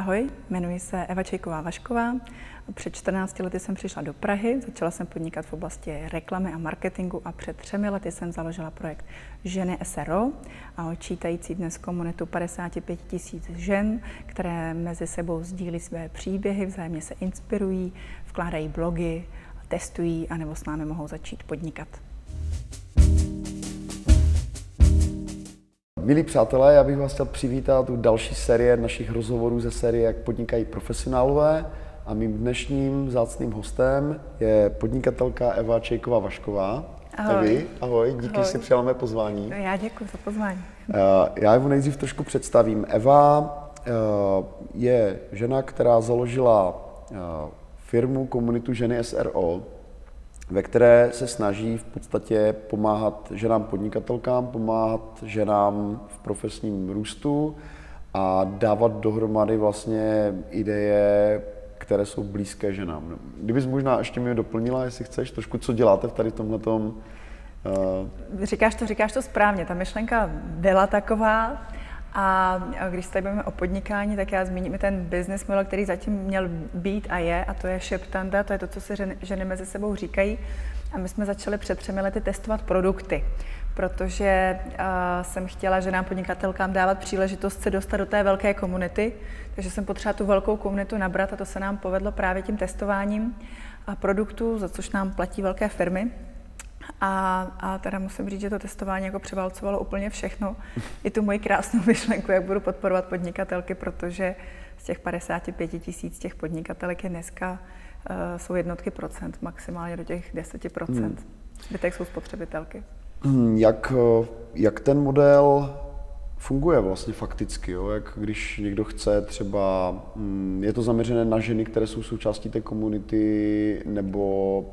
Ahoj, jmenuji se Eva Čejková Vašková. Před 14 lety jsem přišla do Prahy, začala jsem podnikat v oblasti reklamy a marketingu a před třemi lety jsem založila projekt Ženy SRO, a čítající dnes komunitu 55 tisíc žen, které mezi sebou sdílí své příběhy, vzájemně se inspirují, vkládají blogy, testují a nebo s námi mohou začít podnikat. Milí přátelé, já bych vás chtěl přivítat u další série našich rozhovorů ze série Jak podnikají profesionálové. A mým dnešním zácným hostem je podnikatelka Eva Čejková Vašková. Ahoj. Evi, ahoj, díky, Ahoj. že jsi přijala mé pozvání. No, já děkuji za pozvání. Eh, Já Evu nejdřív trošku představím. Eva eh, je žena, která založila eh, firmu, komunitu Ženy SRO, ve které se snaží v podstatě pomáhat ženám podnikatelkám, pomáhat ženám v profesním růstu a dávat dohromady vlastně ideje, které jsou blízké ženám. Kdybys možná ještě mi doplnila, jestli chceš, trošku, co děláte v tady tomhletom uh, Říkáš to, říkáš to správně. Ta myšlenka byla taková, a když se tady bavíme o podnikání, tak já zmíním ten business model, který zatím měl být a je, a to je Sheptanda, to je to, co si ženy, mezi sebou říkají. A my jsme začali před třemi lety testovat produkty, protože uh, jsem chtěla ženám podnikatelkám dávat příležitost se dostat do té velké komunity, takže jsem potřeba tu velkou komunitu nabrat a to se nám povedlo právě tím testováním produktů, za což nám platí velké firmy. A, a teda musím říct, že to testování jako převálcovalo úplně všechno. I tu moji krásnou myšlenku, jak budu podporovat podnikatelky, protože z těch 55 tisíc těch podnikatelek je dneska uh, jsou jednotky procent, maximálně do těch 10 procent. Hmm. Zbytek jsou spotřebitelky. Jak, eh, jak ten model funguje vlastně fakticky, jo? jak když někdo chce třeba, mm, je to zaměřené na ženy, které jsou součástí té komunity, nebo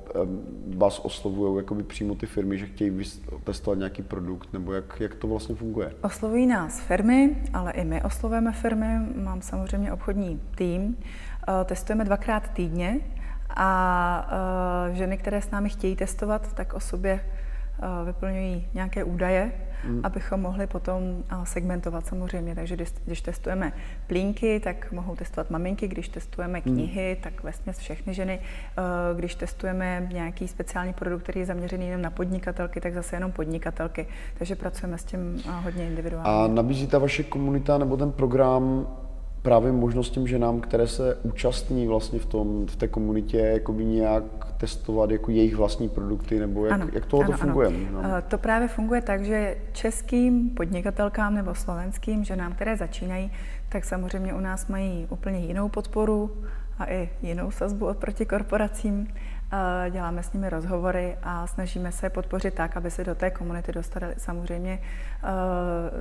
vás oslovují jakoby přímo ty firmy, že chtějí testovat nějaký produkt, nebo jak, jak to vlastně funguje? Oslovují nás firmy, ale i my oslovujeme firmy, mám samozřejmě obchodní tým, eh, testujeme dvakrát týdně a eh, ženy, které s námi chtějí testovat, tak o sobě vyplňují nějaké údaje, mm. abychom mohli potom segmentovat samozřejmě. Takže když, když testujeme plínky, tak mohou testovat maminky, když testujeme knihy, mm. tak vlastně všechny ženy. Když testujeme nějaký speciální produkt, který je zaměřený jenom na podnikatelky, tak zase jenom podnikatelky. Takže pracujeme s tím hodně individuálně. A nabízí ta vaše komunita nebo ten program právě možnost těm ženám, které se účastní vlastně v, tom, v té komunitě, jakoby nějak testovat jako jejich vlastní produkty, nebo jak, ano, jak tohle ano, to funguje? Ano. No. To právě funguje tak, že českým podnikatelkám nebo slovenským ženám, které začínají, tak samozřejmě u nás mají úplně jinou podporu a i jinou sazbu oproti korporacím. Děláme s nimi rozhovory a snažíme se podpořit tak, aby se do té komunity dostali samozřejmě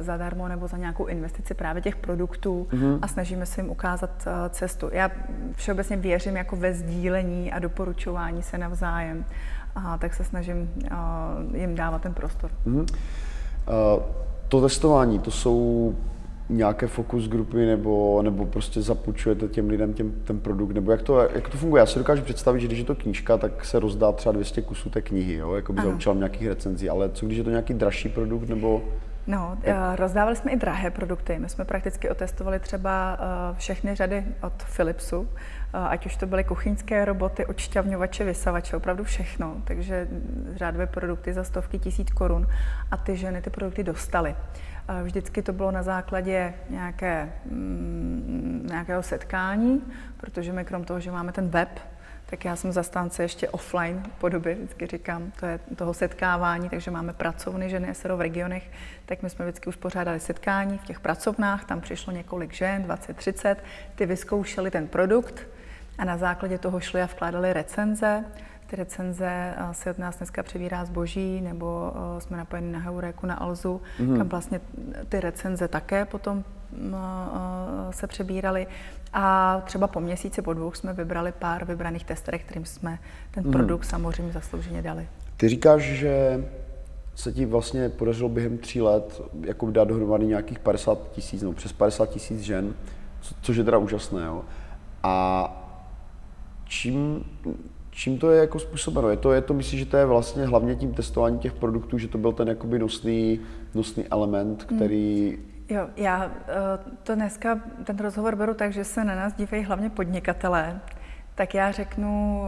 zadarmo nebo za nějakou investici právě těch produktů mm-hmm. a snažíme se jim ukázat cestu. Já všeobecně věřím jako ve sdílení a doporučování se navzájem, a tak se snažím jim dávat ten prostor. Mm-hmm. Uh, to testování, to jsou nějaké fokus grupy nebo, nebo prostě zapůjčujete těm lidem těm, ten produkt, nebo jak to, jak to funguje? Já si dokážu představit, že když je to knížka, tak se rozdá třeba 200 kusů té knihy, jo? jako by za účelem nějakých recenzí, ale co když je to nějaký dražší produkt, nebo... No, jak... rozdávali jsme i drahé produkty. My jsme prakticky otestovali třeba všechny řady od Philipsu, ať už to byly kuchyňské roboty, odšťavňovače, vysavače, opravdu všechno. Takže řádové produkty za stovky tisíc korun a ty ženy ty produkty dostaly. Vždycky to bylo na základě nějaké, mm, nějakého setkání, protože my krom toho, že máme ten web, tak já jsem zastánce ještě offline podoby, vždycky říkám, to je toho setkávání, takže máme pracovny ženy SRO v regionech, tak my jsme vždycky uspořádali setkání v těch pracovnách, tam přišlo několik žen, 20-30, ty vyzkoušeli ten produkt a na základě toho šli a vkládali recenze, ty recenze si od nás dneska přebírá zboží, nebo jsme napojeni na Heuréku, na Alzu, mm-hmm. kam vlastně ty recenze také potom se přebíraly. A třeba po měsíci, po dvou jsme vybrali pár vybraných testerek, kterým jsme ten mm-hmm. produkt samozřejmě zaslouženě dali. Ty říkáš, že se ti vlastně podařilo během tří let jako dát dohromady nějakých 50 tisíc, nebo přes 50 tisíc žen, což je teda úžasné. Jo? A čím, Čím to je jako způsobeno? Je to, je to myslím, že to je vlastně hlavně tím testováním těch produktů, že to byl ten jakoby nosný, nosný element, který Jo, já to dneska, ten rozhovor beru tak, že se na nás dívají hlavně podnikatelé, tak já řeknu...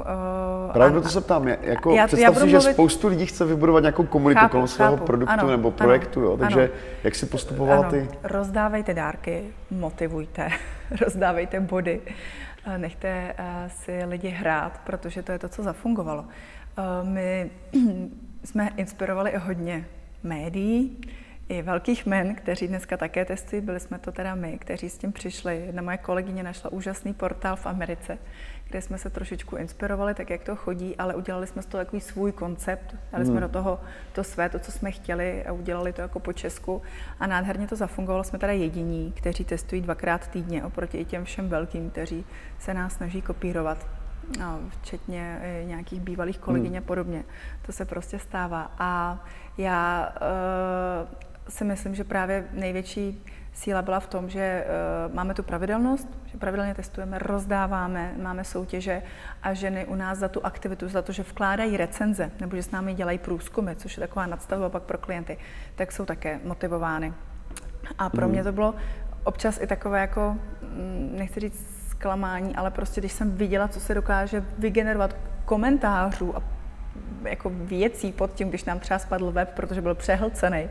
Uh, Právě to se ptám. Jako, já, představ já si, mluvit... že spoustu lidí chce vybudovat nějakou komunitu chápu, kolem svého chápu. produktu ano, nebo projektu, ano, jo? takže ano. jak si postupovala ano. ty? Rozdávejte dárky, motivujte, rozdávejte body, nechte uh, si lidi hrát, protože to je to, co zafungovalo. Uh, my jsme inspirovali hodně médií, i velkých men, kteří dneska také testují, byli jsme to teda my, kteří s tím přišli. Jedna moje kolegyně našla úžasný portál v Americe, kde jsme se trošičku inspirovali, tak jak to chodí, ale udělali jsme z toho takový svůj koncept, dali hmm. jsme do toho to své, to, co jsme chtěli a udělali to jako po Česku a nádherně to zafungovalo. Jsme teda jediní, kteří testují dvakrát týdně oproti i těm všem velkým, kteří se nás snaží kopírovat no, včetně nějakých bývalých kolegyň hmm. a podobně. To se prostě stává. A já uh, si myslím, že právě největší síla byla v tom, že uh, máme tu pravidelnost, že pravidelně testujeme, rozdáváme, máme soutěže a ženy u nás za tu aktivitu, za to, že vkládají recenze nebo že s námi dělají průzkumy, což je taková nadstavba pak pro klienty, tak jsou také motivovány. A pro mm. mě to bylo občas i takové jako, mm, nechci říct zklamání, ale prostě když jsem viděla, co se dokáže vygenerovat komentářů a jako věcí pod tím, když nám třeba spadl web, protože byl přehlcený,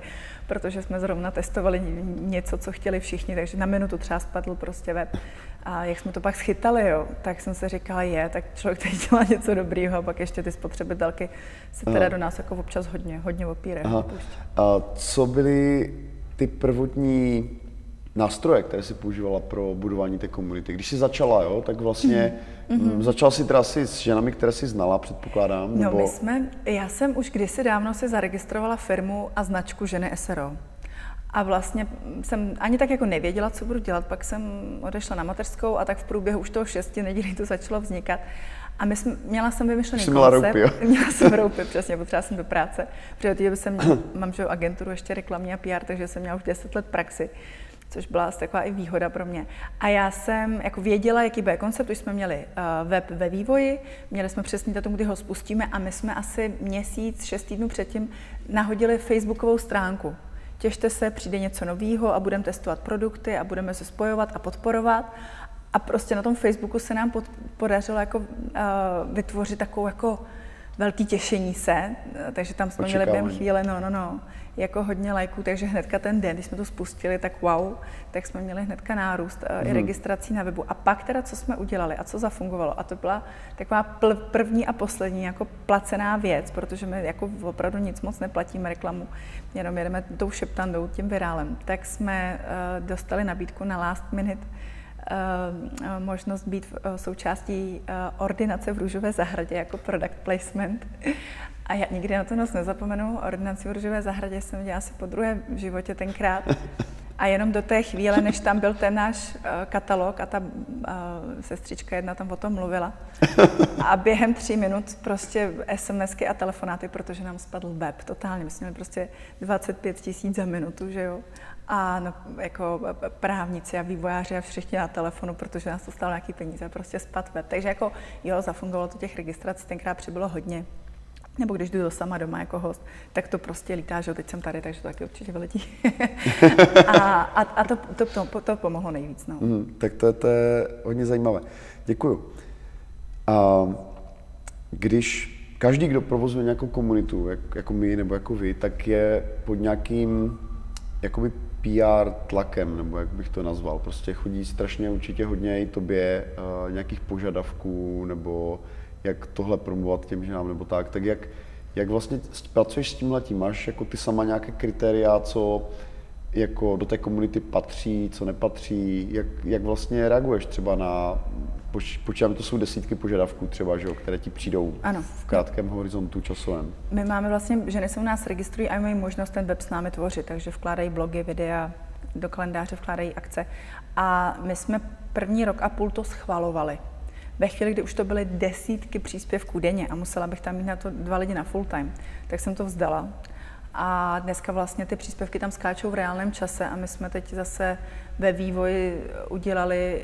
protože jsme zrovna testovali něco, co chtěli všichni, takže na minutu třeba spadl prostě web. A jak jsme to pak schytali, jo, tak jsem se říkala, je, tak člověk tady dělá něco dobrýho a pak ještě ty spotřebitelky se teda Aha. do nás jako občas hodně, hodně opírají. A co byly ty prvotní nástroje, které si používala pro budování té komunity. Když jsi začala, jo, tak vlastně mm-hmm. začala si teda s ženami, které si znala, předpokládám? No, nebo... my jsme, já jsem už kdysi dávno si zaregistrovala firmu a značku Ženy SRO. A vlastně jsem ani tak jako nevěděla, co budu dělat, pak jsem odešla na mateřskou a tak v průběhu už toho šesti nedělí to začalo vznikat. A my jsme, měla jsem vymyšlený Jsi měla koncept. Roupy, jo? Měla jsem roupy, přesně, potřeba jsem do práce. Protože jsem, mám že agenturu ještě reklamní a PR, takže jsem měla už 10 let praxi což byla taková i výhoda pro mě. A já jsem jako věděla, jaký bude koncept, už jsme měli uh, web ve vývoji, měli jsme přesně datum, kdy ho spustíme a my jsme asi měsíc, šest týdnů předtím nahodili facebookovou stránku. Těšte se, přijde něco nového a budeme testovat produkty a budeme se spojovat a podporovat. A prostě na tom Facebooku se nám pod, podařilo jako, uh, vytvořit takovou jako velký těšení se, takže tam jsme měli během chvíle, no, no, no, jako hodně lajků, takže hnedka ten den, když jsme to spustili, tak wow, tak jsme měli hnedka nárůst mm. i mhm. registrací na webu. A pak teda, co jsme udělali a co zafungovalo, a to byla taková první a poslední jako placená věc, protože my jako opravdu nic moc neplatíme reklamu, jenom jedeme tou šeptandou, tím virálem, tak jsme uh, dostali nabídku na last minute možnost být součástí uh, ordinace v Růžové zahradě jako product placement. A já nikdy na to noc nezapomenu. Ordinaci v Růžové zahradě jsem dělala asi po druhé v životě tenkrát. A jenom do té chvíle, než tam byl ten náš katalog a ta sestřička jedna tam o tom mluvila. A během tří minut prostě SMSky a telefonáty, protože nám spadl web totálně. My jsme měli prostě 25 tisíc za minutu, že jo. A no, jako právníci a vývojáři a všichni na telefonu, protože nás to stalo nějaký peníze, prostě spad web. Takže jako jo, zafungovalo to těch registrací, tenkrát přibylo hodně. Nebo když jdu sama doma jako host, tak to prostě lítá, že teď jsem tady, takže to taky určitě vyletí. a a, a to, to, to, to pomohlo nejvíc. No. Mm, tak to, to je hodně zajímavé. Děkuju. A když každý, kdo provozuje nějakou komunitu, jak, jako my nebo jako vy, tak je pod nějakým jakoby PR tlakem, nebo jak bych to nazval. Prostě chodí strašně určitě hodně i tobě uh, nějakých požadavků, nebo jak tohle promovat těm ženám nebo tak, tak jak, jak vlastně pracuješ s tím? Máš jako ty sama nějaké kritéria, co jako do té komunity patří, co nepatří, jak, jak vlastně reaguješ třeba na, poč, počítám, to jsou desítky požadavků třeba, že, které ti přijdou ano. v krátkém horizontu časovém. My máme vlastně, ženy se u nás registrují a mají možnost ten web s námi tvořit, takže vkládají blogy, videa, do kalendáře vkládají akce. A my jsme první rok a půl to schvalovali ve chvíli, kdy už to byly desítky příspěvků denně a musela bych tam mít na to dva lidi na full time, tak jsem to vzdala. A dneska vlastně ty příspěvky tam skáčou v reálném čase a my jsme teď zase ve vývoji udělali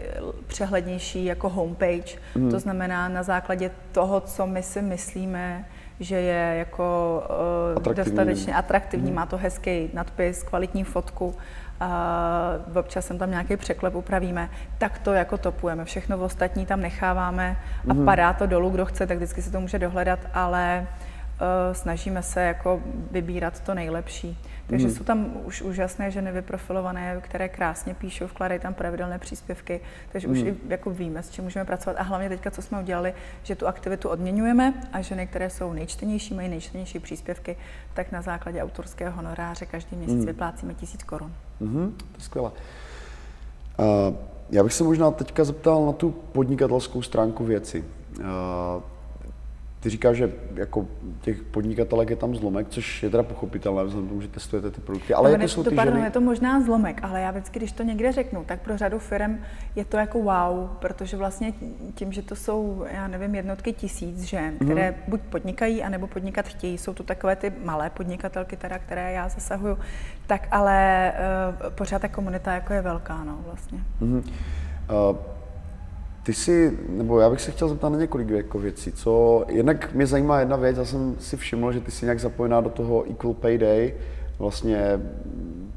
přehlednější jako homepage. Mm. To znamená na základě toho, co my si myslíme, že je jako uh, atraktivní. dostatečně atraktivní, mm. má to hezký nadpis, kvalitní fotku, uh, občas sem tam nějaký překlep upravíme, tak to jako topujeme. Všechno ostatní tam necháváme a mm. padá to dolů, kdo chce, tak vždycky si to může dohledat, ale uh, snažíme se jako vybírat to nejlepší. Takže hmm. jsou tam už úžasné ženy vyprofilované, které krásně píšou, vkládají tam pravidelné příspěvky, takže hmm. už i jako víme, s čím můžeme pracovat. A hlavně teďka, co jsme udělali, že tu aktivitu odměňujeme a ženy, které jsou nejčtenější, mají nejčtenější příspěvky, tak na základě autorského honoráře každý měsíc hmm. vyplácíme tisíc korun. Hmm, to je skvělé. Uh, já bych se možná teďka zeptal na tu podnikatelskou stránku věci. Uh, ty říkáš, že jako těch podnikatelek je tam zlomek, což je teda pochopitelné, vzhledem k tomu, že testujete ty produkty. Ale no, jako jsou to, ty pardon, ženy... je to možná zlomek, ale já vždycky, když to někde řeknu, tak pro řadu firm je to jako wow, protože vlastně tím, že to jsou, já nevím, jednotky tisíc žen, mm-hmm. které buď podnikají, anebo podnikat chtějí, jsou to takové ty malé podnikatelky, teda, které já zasahuju, tak ale uh, pořád ta komunita jako je velká, no vlastně. Mm-hmm. Uh, ty jsi, nebo já bych se chtěl zeptat na několik jako věcí. Co, jednak mě zajímá jedna věc, já jsem si všiml, že ty jsi nějak zapojená do toho Equal Pay Day, vlastně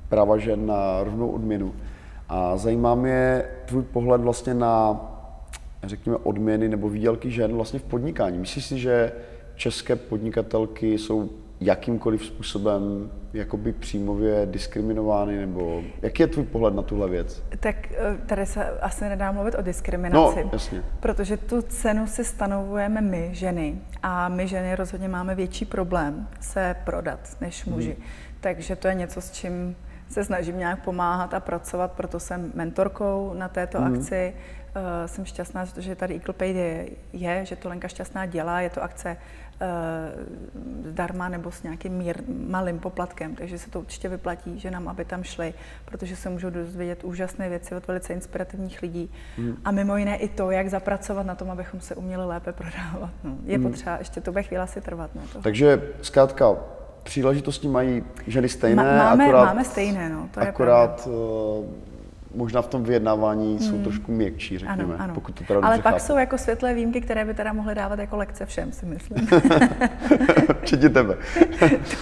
práva žen na rovnou odměnu. A zajímá mě tvůj pohled vlastně na, řekněme, odměny nebo výdělky žen vlastně v podnikání. Myslíš si, že české podnikatelky jsou jakýmkoliv způsobem jakoby přímově diskriminovány, nebo jaký je tvůj pohled na tuhle věc? Tak eh, tady se asi nedá mluvit o diskriminaci, no, jasně. protože tu cenu si stanovujeme my, ženy, a my ženy rozhodně máme větší problém se prodat než muži. Hmm. Takže to je něco, s čím se snažím nějak pomáhat a pracovat, proto jsem mentorkou na této hmm. akci. Uh, jsem šťastná, že tady Equal Pay je, je, že to Lenka Šťastná dělá, je to akce zdarma nebo s nějakým mír, malým poplatkem, takže se to určitě vyplatí že nám, aby tam šli, protože se můžou dozvědět úžasné věci od velice inspirativních lidí. Hmm. A mimo jiné i to, jak zapracovat na tom, abychom se uměli lépe prodávat. No, je hmm. potřeba, ještě to bude chvíle si trvat. No, to. Takže zkrátka příležitosti mají ženy stejné, Ma, máme, akorát, máme stejné, no, to akorát, je uh, možná v tom vyjednávání hmm. jsou trošku měkčí, řekněme. Ano, ano. Pokud to Ale pak chápu. jsou jako světlé výjimky, které by teda mohly dávat jako lekce všem, si myslím. Včetně tebe.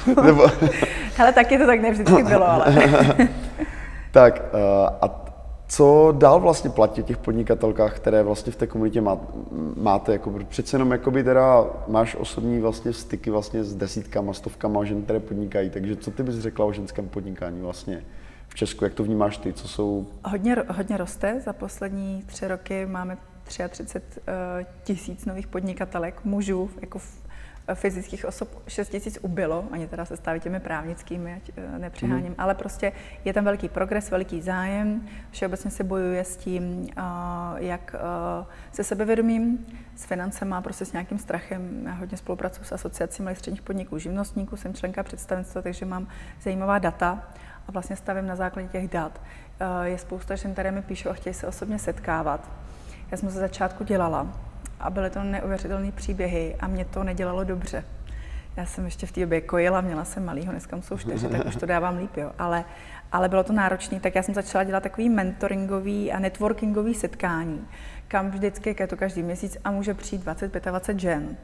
Nebo... Ale taky to tak nevždycky bylo, ale... tak uh, a co dál vlastně platí těch podnikatelkách, které vlastně v té komunitě má, máte? Jako, přece jenom jakoby teda máš osobní vlastně styky vlastně s desítkama, stovkama žen, které podnikají, takže co ty bys řekla o ženském podnikání vlastně? V Česku. Jak to vnímáš ty? Co jsou... Hodně, hodně roste. Za poslední tři roky máme 33 eh, tisíc nových podnikatelek, mužů, jako eh, fyzických osob 6 tisíc ubylo, oni teda se stávají těmi právnickými, ať eh, nepřeháním, mm. ale prostě je tam velký progres, veliký zájem, všeobecně se bojuje s tím, jak se sebevědomím, s financema, prostě s nějakým strachem. Já hodně spolupracuji s asociací malých středních podniků, živnostníků, jsem členka představenstva, takže mám zajímavá data a vlastně stavím na základě těch dat. Eh, je spousta žen, které mi píšou a chtějí se osobně setkávat. Já jsem ze začátku dělala a byly to neuvěřitelné příběhy a mě to nedělalo dobře. Já jsem ještě v té době kojila, měla jsem malýho, dneska jsou čtyři, tak už to dávám líp, jo. Ale, ale bylo to náročné, tak já jsem začala dělat takový mentoringový a networkingový setkání, kam vždycky, je to každý měsíc a může přijít 20-25 žen.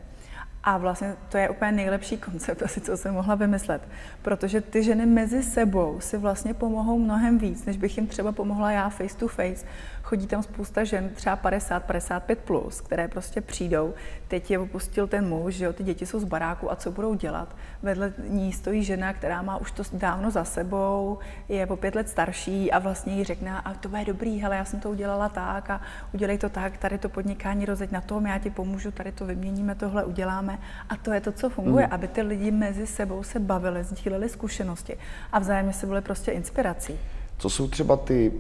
A vlastně to je úplně nejlepší koncept, asi co jsem mohla vymyslet, protože ty ženy mezi sebou si vlastně pomohou mnohem víc, než bych jim třeba pomohla já face to face, chodí tam spousta žen, třeba 50, 55 plus, které prostě přijdou. Teď je opustil ten muž, že jo, ty děti jsou z baráku a co budou dělat? Vedle ní stojí žena, která má už to dávno za sebou, je po pět let starší a vlastně jí řekne, a to bude dobrý, hele, já jsem to udělala tak a udělej to tak, tady to podnikání rozeď na tom, já ti pomůžu, tady to vyměníme, tohle uděláme. A to je to, co funguje, mm. aby ty lidi mezi sebou se bavili, sdíleli zkušenosti a vzájemně se byly prostě inspirací. Co jsou třeba ty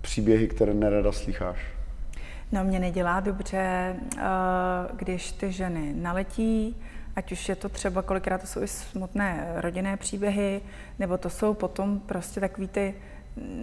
příběhy, které nerada slycháš? No, mě nedělá dobře, eh, když ty ženy naletí, ať už je to třeba, kolikrát to jsou i smutné rodinné příběhy, nebo to jsou potom prostě takový ty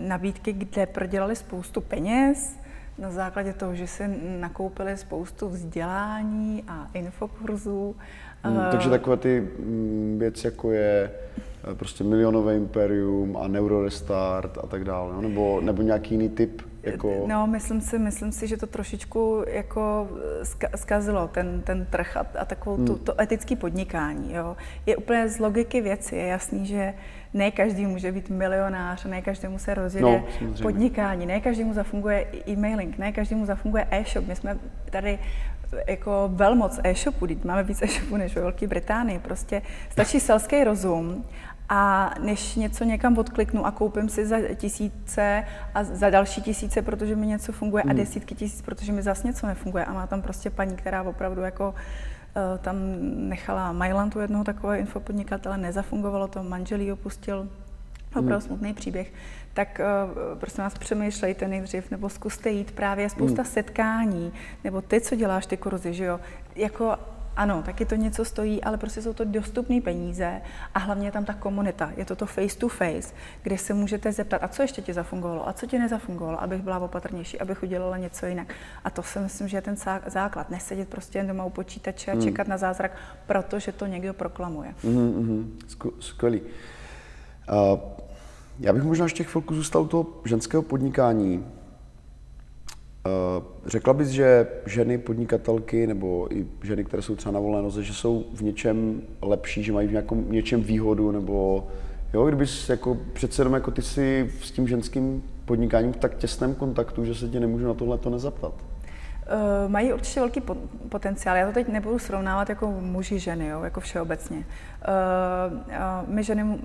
nabídky, kde prodělali spoustu peněz, na základě toho, že si nakoupili spoustu vzdělání a infokurzů. Hmm, takže takové ty mm, věci, jako je eh, prostě milionové imperium a neurorestart a tak dále, no? nebo, nebo nějaký jiný typ jako... No, myslím si, myslím si, že to trošičku jako zkazilo ten, ten trh a, a takovou hmm. tu, to etické podnikání. Jo. Je úplně z logiky věci, je jasný, že ne každý může být milionář, ne každému se rozjede no, podnikání, ne každému zafunguje e-mailing, ne každému zafunguje e-shop. My jsme tady jako velmoc e-shopu, máme víc e-shopů než ve Velké Británii. Prostě stačí selský rozum a než něco někam odkliknu a koupím si za tisíce a za další tisíce, protože mi něco funguje hmm. a desítky tisíc, protože mi zase něco nefunguje a má tam prostě paní, která opravdu jako uh, tam nechala Mailandu jednoho takového infopodnikatele, nezafungovalo to, manželí opustil, opravdu hmm. smutný příběh, tak uh, prosím vás přemýšlejte nejdřív, nebo zkuste jít právě spousta hmm. setkání, nebo ty, co děláš ty kurzy, že jo, jako ano, taky to něco stojí, ale prostě jsou to dostupné peníze a hlavně je tam ta komunita. Je to to face to face, kde se můžete zeptat, a co ještě ti zafungovalo, a co ti nezafungovalo, abych byla opatrnější, abych udělala něco jinak. A to si myslím, že je ten základ. Nesedět prostě jen doma u počítače a hmm. čekat na zázrak, protože to někdo proklamuje. Mm-hmm, skvělý. Uh, já bych možná ještě chvilku zůstal u toho ženského podnikání. Eh, řekla bys, že ženy podnikatelky nebo i ženy, které jsou třeba na volné noze, že jsou v něčem lepší, že mají v nějakom, něčem výhodu, nebo jo, kdybys jako přece jenom jako ty si s tím ženským podnikáním v tak těsném kontaktu, že se tě nemůžu na tohle to nezaptat? Uh, mají určitě velký potenciál. Já to teď nebudu srovnávat jako muži, ženy, jo, jako všeobecně. Uh, uh, my ženy,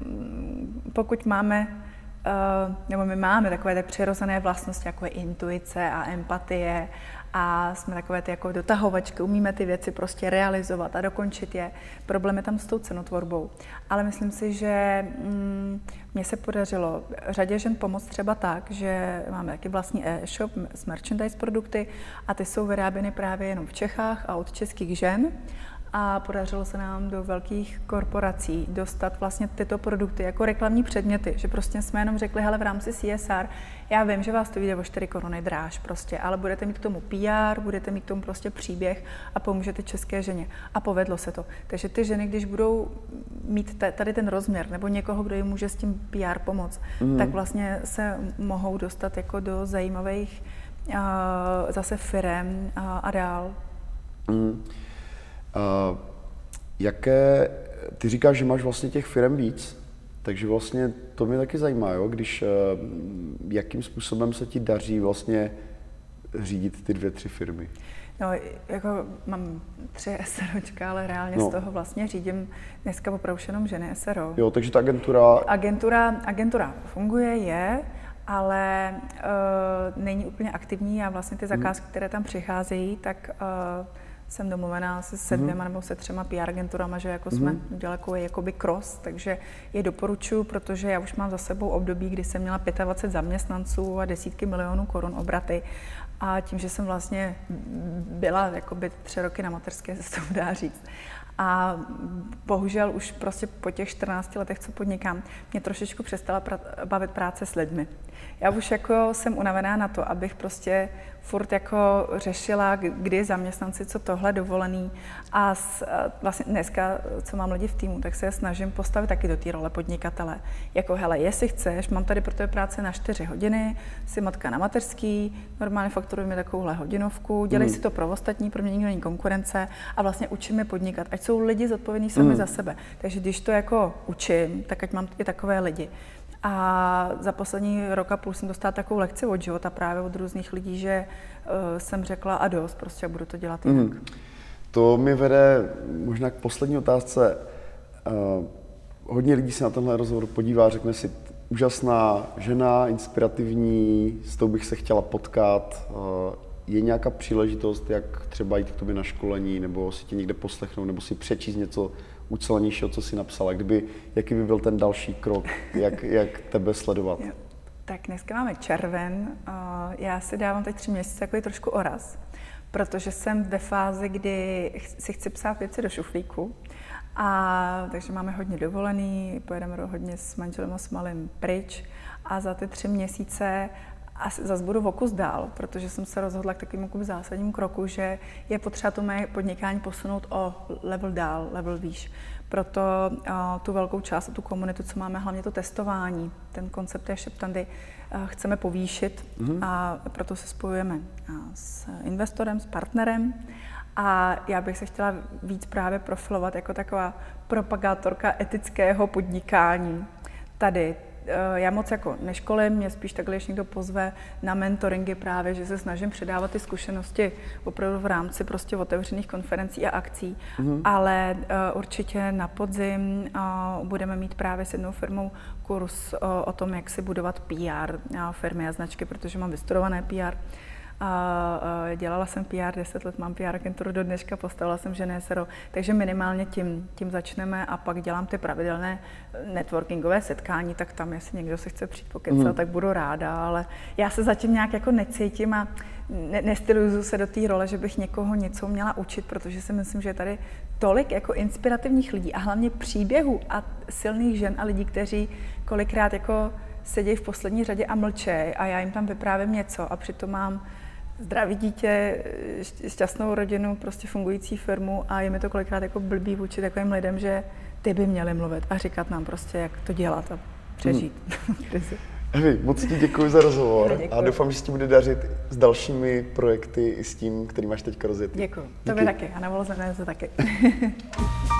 pokud máme Uh, nebo my máme takové ty přirozené vlastnosti, jako je intuice a empatie a jsme takové ty jako dotahovačky, umíme ty věci prostě realizovat a dokončit je. Problém je tam s tou cenotvorbou. Ale myslím si, že mm, mně se podařilo řadě žen pomoct třeba tak, že máme taky vlastní e-shop s merchandise produkty a ty jsou vyráběny právě jenom v Čechách a od českých žen a podařilo se nám do velkých korporací dostat vlastně tyto produkty jako reklamní předměty, že prostě jsme jenom řekli, hele, v rámci CSR, já vím, že vás to vyjde o 4 koruny dráž prostě, ale budete mít k tomu PR, budete mít k tomu prostě příběh a pomůžete české ženě. A povedlo se to. Takže ty ženy, když budou mít tady ten rozměr nebo někoho, kdo jim může s tím PR pomoct, mm. tak vlastně se mohou dostat jako do zajímavých uh, zase firem uh, a dál. Mm. Uh, jaké, ty říkáš, že máš vlastně těch firm víc, takže vlastně to mě taky zajímá, jo? když uh, jakým způsobem se ti daří vlastně řídit ty dvě, tři firmy? No, jako mám tři SROčka, ale reálně no. z toho vlastně řídím dneska opravdu jenom ženy SRO. Jo, takže ta agentura... Agentura, agentura funguje, je, ale uh, není úplně aktivní a vlastně ty mhm. zakázky, hmm. které tam přicházejí, tak uh, jsem domluvená se, se mhm. dvěma mm-hmm. nebo se třema PR agenturama, že jako mm-hmm. jsme mhm. udělali jako jakoby cross, takže je doporučuji, protože já už mám za sebou období, kdy jsem měla 25 zaměstnanců a desítky milionů korun obraty a tím, že jsem vlastně byla jakoby tři roky na materské, se to dá říct. A bohužel už prostě po těch 14 letech, co podnikám, mě trošičku přestala bavit práce s lidmi. Já už jako jsem unavená na to, abych prostě furt jako řešila, kdy zaměstnanci, co tohle dovolený. A s, vlastně dneska, co mám lidi v týmu, tak se je snažím postavit taky do té role podnikatele. Jako hele, jestli chceš, mám tady pro tebe práce na 4 hodiny, jsi matka na mateřský, normálně fakturujeme takovouhle hodinovku, dělej mm. si to pro ostatní, pro mě nikdo není konkurence a vlastně učíme podnikat, ať jsou lidi zodpovědní sami mm. za sebe. Takže když to jako učím, tak ať mám i takové lidi. A za poslední rok a půl jsem dostala takovou lekci od života právě od různých lidí, že uh, jsem řekla a dost, prostě budu to dělat jinak. Mm. To mi vede možná k poslední otázce. Uh, hodně lidí se na tenhle rozhovor podívá, řekne si, úžasná žena, inspirativní, s tou bych se chtěla potkat. Uh, je nějaká příležitost, jak třeba jít k tobě na školení, nebo si tě někde poslechnout, nebo si přečíst něco ucelenějšího, co si napsala? Kdyby, jaký by byl ten další krok, jak, jak tebe sledovat? Tak dneska máme červen. Já si dávám teď tři měsíce takový trošku oraz, protože jsem ve fázi, kdy si chci psát věci do šuflíku. A takže máme hodně dovolený, pojedeme hodně s manželem a s malým pryč a za ty tři měsíce a zase budu vokus dál, protože jsem se rozhodla k takovému zásadnímu kroku, že je potřeba to mé podnikání posunout o level dál, level výš. Proto tu velkou část, tu komunitu, co máme, hlavně to testování, ten koncept té šeptandy, chceme povýšit mm-hmm. a proto se spojujeme s investorem, s partnerem a já bych se chtěla víc právě profilovat jako taková propagátorka etického podnikání tady Eh, já moc jako neškolím, mě spíš takhle, když někdo pozve na mentoringy právě, že se snažím předávat ty zkušenosti opravdu v rámci prostě otevřených konferencí a akcí, mm-hmm. ale uh, určitě na podzim uh, budeme mít právě s jednou firmou kurz uh, o tom, jak si budovat PR uh, firmy a značky, protože mám vystudované PR a dělala jsem PR 10 let, mám PR agenturu do dneška, postavila jsem žené sero, takže minimálně tím, tím začneme a pak dělám ty pravidelné networkingové setkání, tak tam, jestli někdo se chce přijít pokecat, mm. tak budu ráda, ale já se zatím nějak jako necítím a ne, nestylizuju se do té role, že bych někoho něco měla učit, protože si myslím, že je tady tolik jako inspirativních lidí a hlavně příběhů a silných žen a lidí, kteří kolikrát jako sedí v poslední řadě a mlčej a já jim tam vyprávím něco a přitom mám zdravý dítě, šťastnou rodinu, prostě fungující firmu a je mi to kolikrát jako blbý vůči takovým lidem, že ty by měli mluvit a říkat nám prostě, jak to dělat a přežít hmm. Evi, moc ti děkuji za rozhovor děkuji. a doufám, že se ti bude dařit s dalšími projekty i s tím, který máš teďka rozjetý. Děkuji. Tobě taky a na to taky.